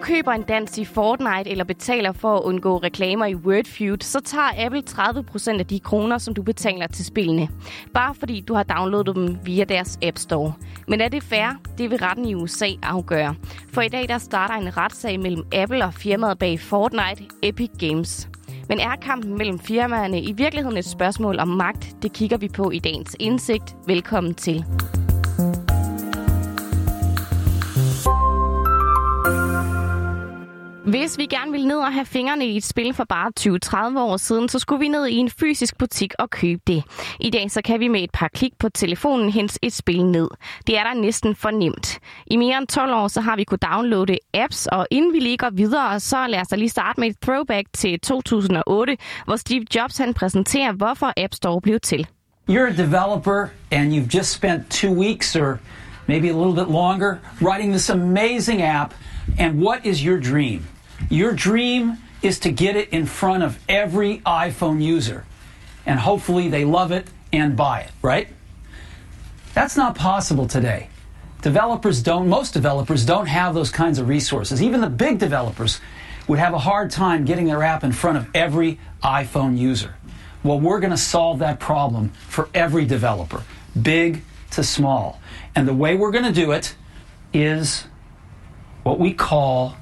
køber en dans i Fortnite eller betaler for at undgå reklamer i Wordfeud, så tager Apple 30% af de kroner, som du betaler til spillene. Bare fordi du har downloadet dem via deres App Store. Men er det fair? Det vil retten i USA afgøre. For i dag der starter en retssag mellem Apple og firmaet bag Fortnite, Epic Games. Men er kampen mellem firmaerne i virkeligheden et spørgsmål om magt? Det kigger vi på i dagens indsigt. Velkommen til. Hvis vi gerne ville ned og have fingrene i et spil for bare 20-30 år siden, så skulle vi ned i en fysisk butik og købe det. I dag så kan vi med et par klik på telefonen hente et spil ned. Det er der næsten for nemt. I mere end 12 år så har vi kunnet downloade apps, og inden vi lige går videre, så lad os lige starte med et throwback til 2008, hvor Steve Jobs han præsenterer, hvorfor App Store blev til. You're a developer and you've just spent two weeks or maybe a little bit longer writing this amazing app. And what is your dream? Your dream is to get it in front of every iPhone user. And hopefully they love it and buy it, right? That's not possible today. Developers don't, most developers don't have those kinds of resources. Even the big developers would have a hard time getting their app in front of every iPhone user. Well, we're going to solve that problem for every developer, big to small. And the way we're going to do it is what we call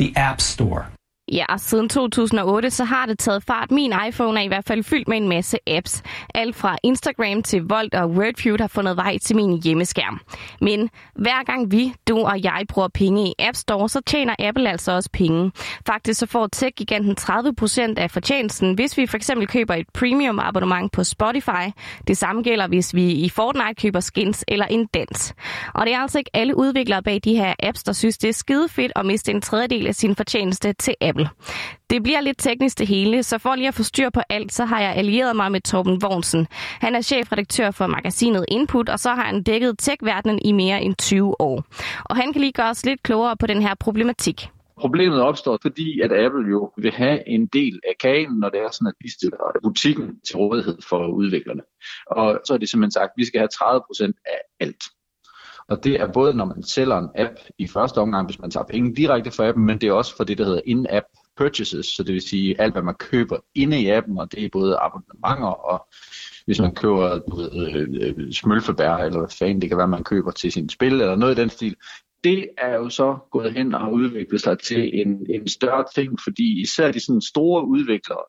the App Store. Ja, siden 2008 så har det taget fart. Min iPhone er i hvert fald fyldt med en masse apps. Alt fra Instagram til Volt og Wordfeud har fundet vej til min hjemmeskærm. Men hver gang vi, du og jeg bruger penge i App Store, så tjener Apple altså også penge. Faktisk så får tech-giganten 30% af fortjenesten, hvis vi for eksempel køber et premium abonnement på Spotify. Det samme gælder, hvis vi i Fortnite køber skins eller en dans. Og det er altså ikke alle udviklere bag de her apps, der synes, det er skide fedt at miste en tredjedel af sin fortjeneste til Apple. Det bliver lidt teknisk det hele, så for lige at få styr på alt, så har jeg allieret mig med Torben Vognsen. Han er chefredaktør for magasinet Input, og så har han dækket tech-verdenen i mere end 20 år. Og han kan lige gøre os lidt klogere på den her problematik. Problemet opstår, fordi at Apple jo vil have en del af kagen, når det er sådan, at de stiller butikken til rådighed for udviklerne. Og så er det simpelthen sagt, at vi skal have 30% af alt. Og det er både, når man sælger en app i første omgang, hvis man tager penge direkte fra appen, men det er også for det, der hedder in-app purchases, så det vil sige alt, hvad man køber inde i appen, og det er både abonnementer og hvis man køber du øh, smølfebær, eller hvad fanden det kan være, man køber til sin spil, eller noget i den stil, det er jo så gået hen og udviklet sig til en, en større ting, fordi især de sådan store udviklere,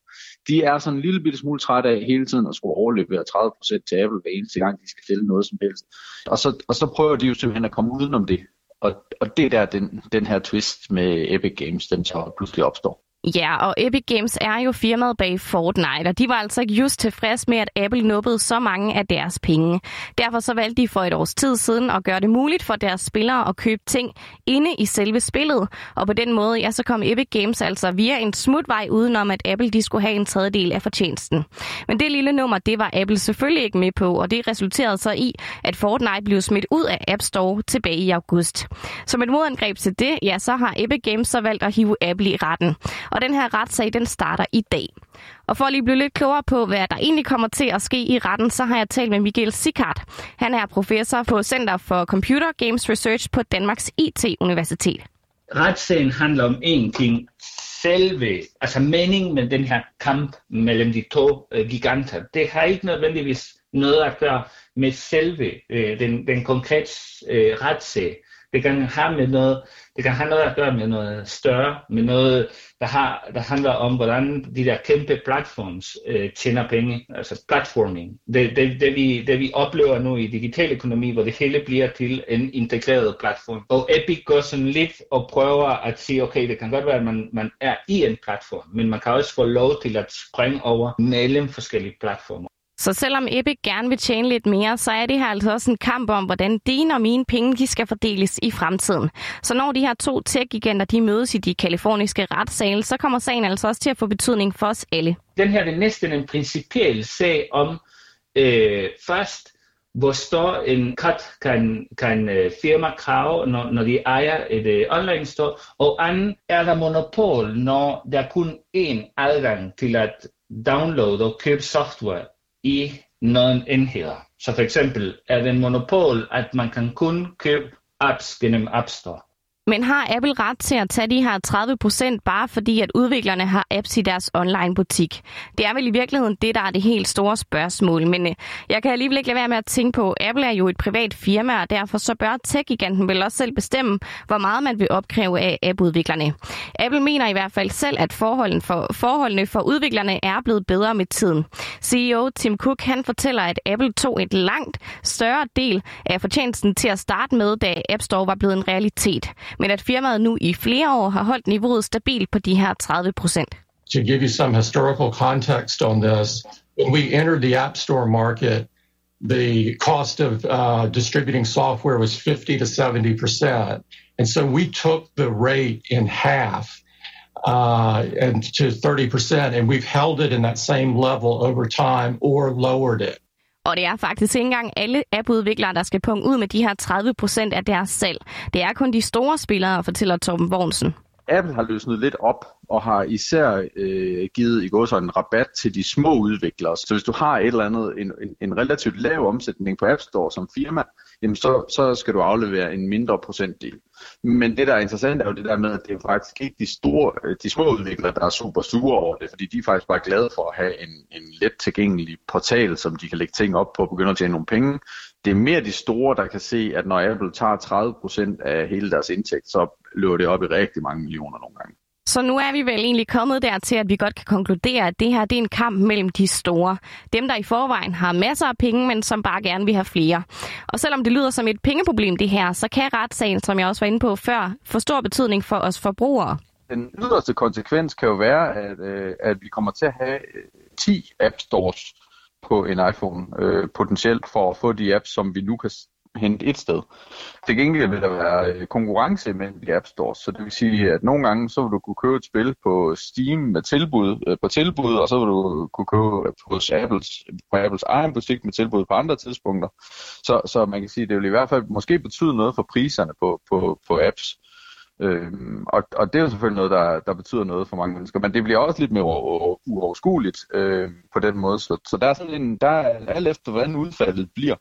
de er sådan en lille bitte smule trætte af hele tiden at skulle overlevere 30% til Apple hver eneste gang, de skal stille noget som helst. Og så, og så prøver de jo simpelthen at komme udenom det. Og, og det er der, den, den her twist med Epic Games, den så pludselig opstår. Ja, og Epic Games er jo firmaet bag Fortnite, og de var altså ikke just tilfreds med, at Apple nubbede så mange af deres penge. Derfor så valgte de for et års tid siden at gøre det muligt for deres spillere at købe ting inde i selve spillet. Og på den måde, ja, så kom Epic Games altså via en smutvej udenom, at Apple de skulle have en tredjedel af fortjenesten. Men det lille nummer, det var Apple selvfølgelig ikke med på, og det resulterede så i, at Fortnite blev smidt ud af App Store tilbage i august. Som et modangreb til det, ja, så har Epic Games så valgt at hive Apple i retten. Og den her retssag, den starter i dag. Og for at lige blive lidt klogere på, hvad der egentlig kommer til at ske i retten, så har jeg talt med Michael Sikart. Han er professor på Center for Computer Games Research på Danmarks IT-universitet. Retssagen handler om én ting. Selve, altså meningen med den her kamp mellem de to øh, giganter, det har ikke nødvendigvis noget at gøre med selve øh, den, den konkrete øh, retssag. Det kan have med noget, det kan have noget at gøre med noget større, med noget, der, har, der handler om, hvordan de der kæmpe platforms øh, tjener penge, altså platforming. Det, det, det, vi, det vi oplever nu i digital økonomi, hvor det hele bliver til en integreret platform. Og Epic går sådan lidt og prøver at sige, okay, det kan godt være, at man, man er i en platform, men man kan også få lov til at springe over mellem forskellige platformer. Så selvom Ebbe gerne vil tjene lidt mere, så er det her altså også en kamp om, hvordan dine og mine penge de skal fordeles i fremtiden. Så når de her to tech-giganter de mødes i de kaliforniske retssale, så kommer sagen altså også til at få betydning for os alle. Den her er næsten en principiel sag om øh, først, hvor stor en cut kan, kan uh, firma krave, når, når de ejer et uh, online store, og anden er der monopol, når der er kun én adgang til at downloade og købe software i nogle enheder. Så for eksempel er det en monopol, at man kan kun købe apps gennem App Store. Men har Apple ret til at tage de her 30 procent, bare fordi at udviklerne har apps i deres online-butik? Det er vel i virkeligheden det, der er det helt store spørgsmål. Men øh, jeg kan alligevel ikke lade være med at tænke på, at Apple er jo et privat firma, og derfor så bør tech-giganten vel også selv bestemme, hvor meget man vil opkræve af app-udviklerne. Apple mener i hvert fald selv, at forholdene for, forholdene for udviklerne er blevet bedre med tiden. CEO Tim Cook han fortæller, at Apple tog et langt større del af fortjenesten til at starte med, da App Store var blevet en realitet men at firmaet nu i flere år har holdt niveauet stabilt på de her 30 procent. To give you some historical context on this, when we entered the App Store market, the cost of uh, distributing software was 50 to 70 percent. And so we took the rate in half uh, and to 30 percent, and we've held it in that same level over time or lowered it. Og det er faktisk ikke engang alle appudviklere, der skal punge ud med de her 30 procent af deres salg. Det er kun de store spillere, fortæller Torben Vognsen. Apple har løsnet lidt op og har især øh, givet i går så en rabat til de små udviklere. Så hvis du har et eller andet, en, en, en relativt lav omsætning på App Store som firma, jamen så, så skal du aflevere en mindre procentdel. Men det, der er interessant, er jo det der med, at det er faktisk ikke de, store, øh, de små udviklere, der er super sure over det, fordi de er faktisk bare glade for at have en, en let tilgængelig portal, som de kan lægge ting op på og begynde at tjene nogle penge. Det er mere de store, der kan se, at når Apple tager 30% af hele deres indtægt, så løber det op i rigtig mange millioner nogle gange. Så nu er vi vel egentlig kommet dertil, at vi godt kan konkludere, at det her det er en kamp mellem de store. Dem, der i forvejen har masser af penge, men som bare gerne vil have flere. Og selvom det lyder som et pengeproblem det her, så kan retssagen, som jeg også var inde på før, få stor betydning for os forbrugere. Den yderste konsekvens kan jo være, at, øh, at vi kommer til at have øh, 10 app stores på en iPhone øh, potentielt for at få de apps, som vi nu kan hente et sted. Til gengæld vil der være øh, konkurrence mellem de App Stores, så det vil sige, at nogle gange så vil du kunne købe et spil på Steam med tilbud, øh, på tilbud, og så vil du kunne købe hos Apples, på Apples egen butik med tilbud på andre tidspunkter. Så, så man kan sige, at det vil i hvert fald måske betyde noget for priserne på, på, på apps. Øhm, og, og det er jo selvfølgelig noget, der, der betyder noget for mange mennesker, men det bliver også lidt mere uoverskueligt øh, på den måde. Så, så der er sådan en, der er alt efter, hvordan udfaldet bliver,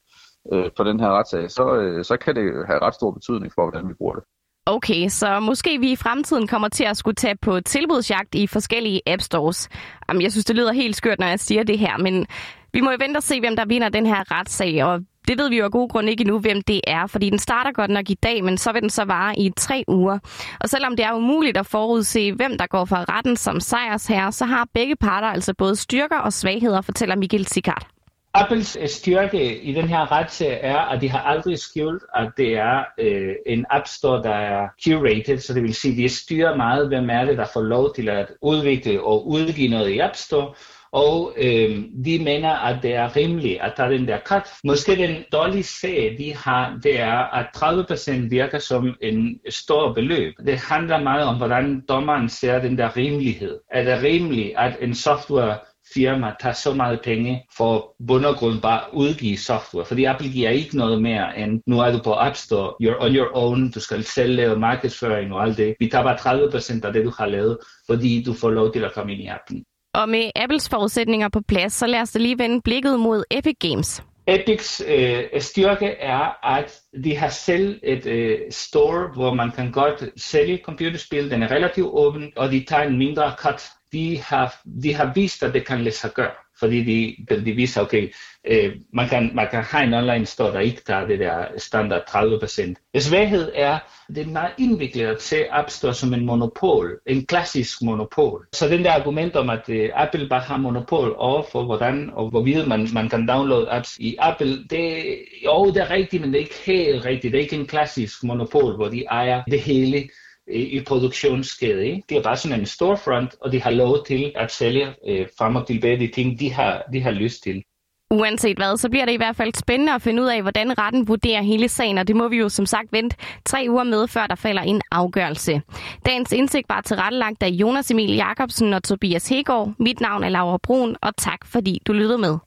øh, på den her retssag, så, øh, så kan det have ret stor betydning for, hvordan vi bruger det. Okay, så måske vi i fremtiden kommer til at skulle tage på tilbudsjagt i forskellige app stores. Jamen, jeg synes, det lyder helt skørt, når jeg siger det her, men vi må jo vente og se, hvem der vinder den her retssag, og det ved vi jo af god grund ikke endnu, hvem det er, fordi den starter godt nok i dag, men så vil den så vare i tre uger. Og selvom det er umuligt at forudse, hvem der går fra retten som sejrsherre, så har begge parter altså både styrker og svagheder, fortæller Michael Sikart. Apples øh, styrke i den her retssag er, at de har aldrig skjult, at det er øh, en App Store, der er curated, så det vil sige, at de styrer meget, hvem er det, der får lov til at udvikle og udgive noget i App Store, og øh, de mener, at det er rimeligt at tage den der cut. Måske den dårlige sag, de har, det er, at 30% virker som en stor beløb. Det handler meget om, hvordan dommeren ser den der rimelighed. Er det rimeligt, at en software firma tager så meget penge for bund og grund bare udgive software. Fordi Apple giver ikke noget mere end, nu er du på App Store, you're on your own, du skal selv lave markedsføring og alt det. Vi tager bare 30% af det, du har lavet, fordi du får lov til at komme ind i appen. Og med Apples forudsætninger på plads, så lad os lige vende blikket mod Epic Games. Epics øh, styrke er, at de har selv et øh, store, hvor man kan godt sælge computerspil. Den er relativt åben, og de tager en mindre cut de har, de har vist, at det kan lade sig gøre. Fordi de, de viser, okay, øh, man, kan, man kan have en online store, der ikke tager det der standard 30%. Svaghed er, det er meget indviklet at se App Store som en monopol, en klassisk monopol. Så den der argument om, at øh, Apple bare har monopol over for hvordan og hvorvidt man, man kan downloade apps i Apple, det, jo, det er rigtigt, men det er ikke helt rigtigt. Det er ikke en klassisk monopol, hvor de ejer det hele i produktionskæde. Ikke? De er bare sådan en storefront, og de har lov til at sælge øh, frem og tilbage de ting, de har, de har lyst til. Uanset hvad, så bliver det i hvert fald spændende at finde ud af, hvordan retten vurderer hele sagen, og det må vi jo som sagt vente tre uger med, før der falder en afgørelse. Dagens indsigt var tilrettelagt af Jonas Emil Jakobsen og Tobias Hegård. Mit navn er Laura Brun, og tak fordi du lyttede med.